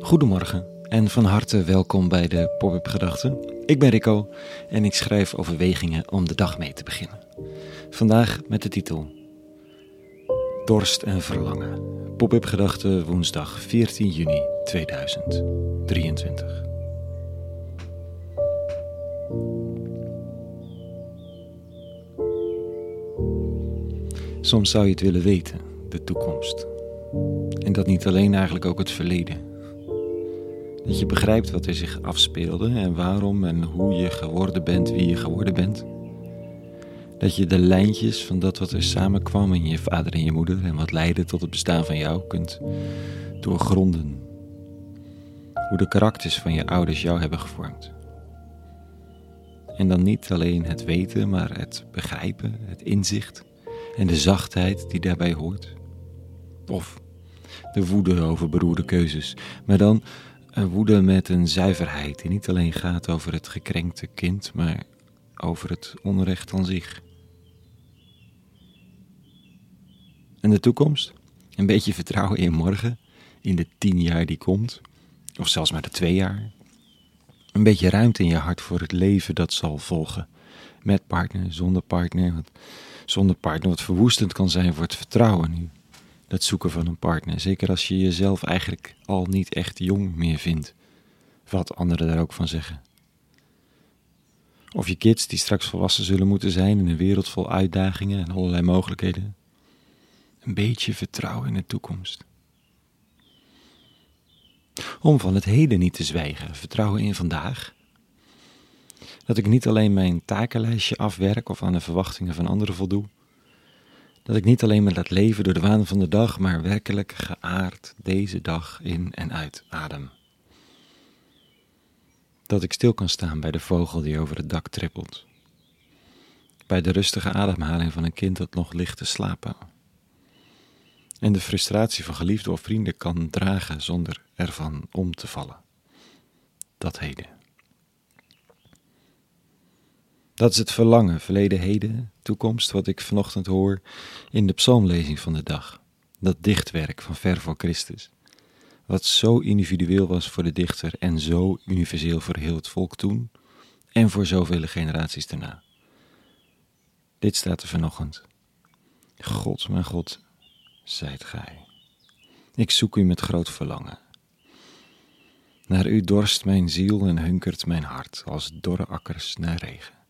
Goedemorgen en van harte welkom bij de Pop-up Gedachten. Ik ben Rico en ik schrijf overwegingen om de dag mee te beginnen. Vandaag met de titel Dorst en Verlangen. Pop-up Gedachten woensdag 14 juni 2023. Soms zou je het willen weten, de toekomst. En dat niet alleen eigenlijk ook het verleden. Dat je begrijpt wat er zich afspeelde en waarom en hoe je geworden bent wie je geworden bent. Dat je de lijntjes van dat wat er samenkwam in je vader en je moeder en wat leidde tot het bestaan van jou kunt doorgronden. Hoe de karakters van je ouders jou hebben gevormd. En dan niet alleen het weten, maar het begrijpen, het inzicht en de zachtheid die daarbij hoort. Of de woede over beroerde keuzes, maar dan een woede met een zuiverheid die niet alleen gaat over het gekrenkte kind, maar over het onrecht aan zich. En de toekomst? Een beetje vertrouwen in morgen, in de tien jaar die komt, of zelfs maar de twee jaar. Een beetje ruimte in je hart voor het leven dat zal volgen. Met partner, zonder partner. Zonder partner wat verwoestend kan zijn voor het vertrouwen nu. Het zoeken van een partner. Zeker als je jezelf eigenlijk al niet echt jong meer vindt. Wat anderen daar ook van zeggen. Of je kids die straks volwassen zullen moeten zijn in een wereld vol uitdagingen en allerlei mogelijkheden. Een beetje vertrouwen in de toekomst. Om van het heden niet te zwijgen, vertrouwen in vandaag. Dat ik niet alleen mijn takenlijstje afwerk of aan de verwachtingen van anderen voldoe. Dat ik niet alleen maar laat leven door de waan van de dag, maar werkelijk geaard deze dag in en uit adem. Dat ik stil kan staan bij de vogel die over het dak trippelt. Bij de rustige ademhaling van een kind dat nog ligt te slapen. En de frustratie van geliefden of vrienden kan dragen zonder ervan om te vallen. Dat heden. Dat is het verlangen, verleden, heden, toekomst, wat ik vanochtend hoor in de psalmlezing van de dag. Dat dichtwerk van ver voor Christus. Wat zo individueel was voor de dichter en zo universeel voor heel het volk toen en voor zoveel generaties daarna. Dit staat er vanochtend. God, mijn God, zijt gij. Ik zoek u met groot verlangen. Naar u dorst mijn ziel en hunkert mijn hart als dorre akkers naar regen.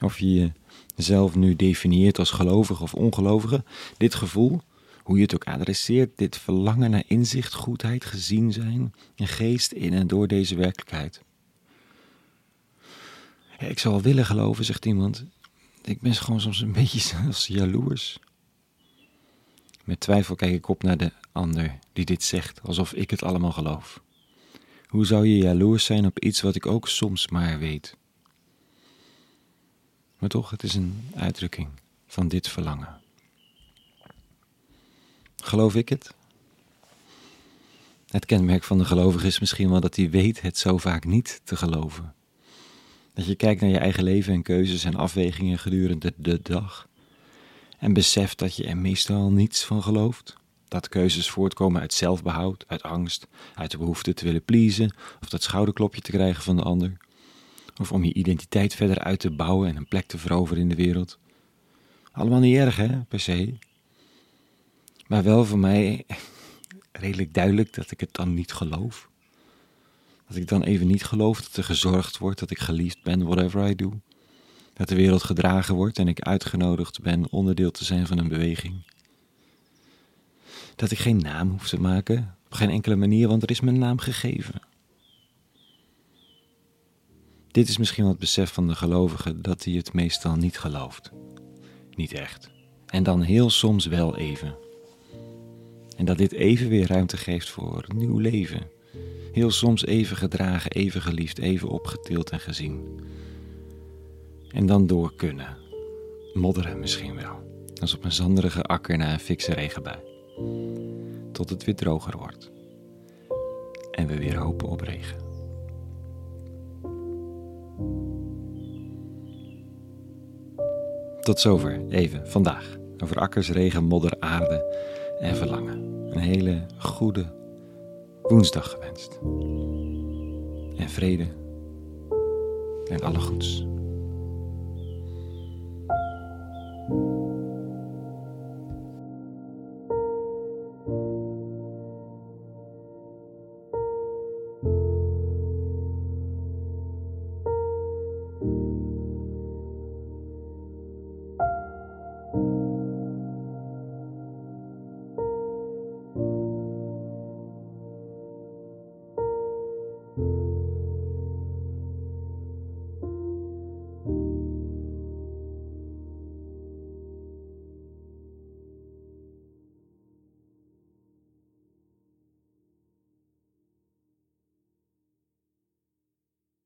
Of je jezelf nu definieert als gelovige of ongelovige, dit gevoel, hoe je het ook adresseert, dit verlangen naar inzicht, goedheid, gezien zijn en geest in en door deze werkelijkheid. ik zou wel willen geloven, zegt iemand. Ik ben gewoon soms een beetje zelfs jaloers. Met twijfel kijk ik op naar de ander die dit zegt, alsof ik het allemaal geloof. Hoe zou je jaloers zijn op iets wat ik ook soms maar weet? Maar toch, het is een uitdrukking van dit verlangen. Geloof ik het? Het kenmerk van de gelovige is misschien wel dat hij weet het zo vaak niet te geloven. Dat je kijkt naar je eigen leven en keuzes en afwegingen gedurende de dag en beseft dat je er meestal niets van gelooft. Dat keuzes voortkomen uit zelfbehoud, uit angst, uit de behoefte te willen pleasen of dat schouderklopje te krijgen van de ander of om je identiteit verder uit te bouwen en een plek te veroveren in de wereld. Allemaal niet erg, hè, per se. Maar wel voor mij redelijk duidelijk dat ik het dan niet geloof. Dat ik dan even niet geloof dat er gezorgd wordt, dat ik geliefd ben, whatever I do. Dat de wereld gedragen wordt en ik uitgenodigd ben onderdeel te zijn van een beweging. Dat ik geen naam hoef te maken, op geen enkele manier, want er is mijn naam gegeven. Dit is misschien wat besef van de gelovige dat hij het meestal niet gelooft. Niet echt. En dan heel soms wel even. En dat dit even weer ruimte geeft voor nieuw leven. Heel soms even gedragen, even geliefd, even opgetild en gezien. En dan door kunnen. Modderen misschien wel. Als op een zanderige akker na een fikse regenbui. Tot het weer droger wordt. En we weer hopen op regen. Tot zover even vandaag over akkers, regen, modder, aarde en verlangen. Een hele goede woensdag gewenst. En vrede en alle goeds.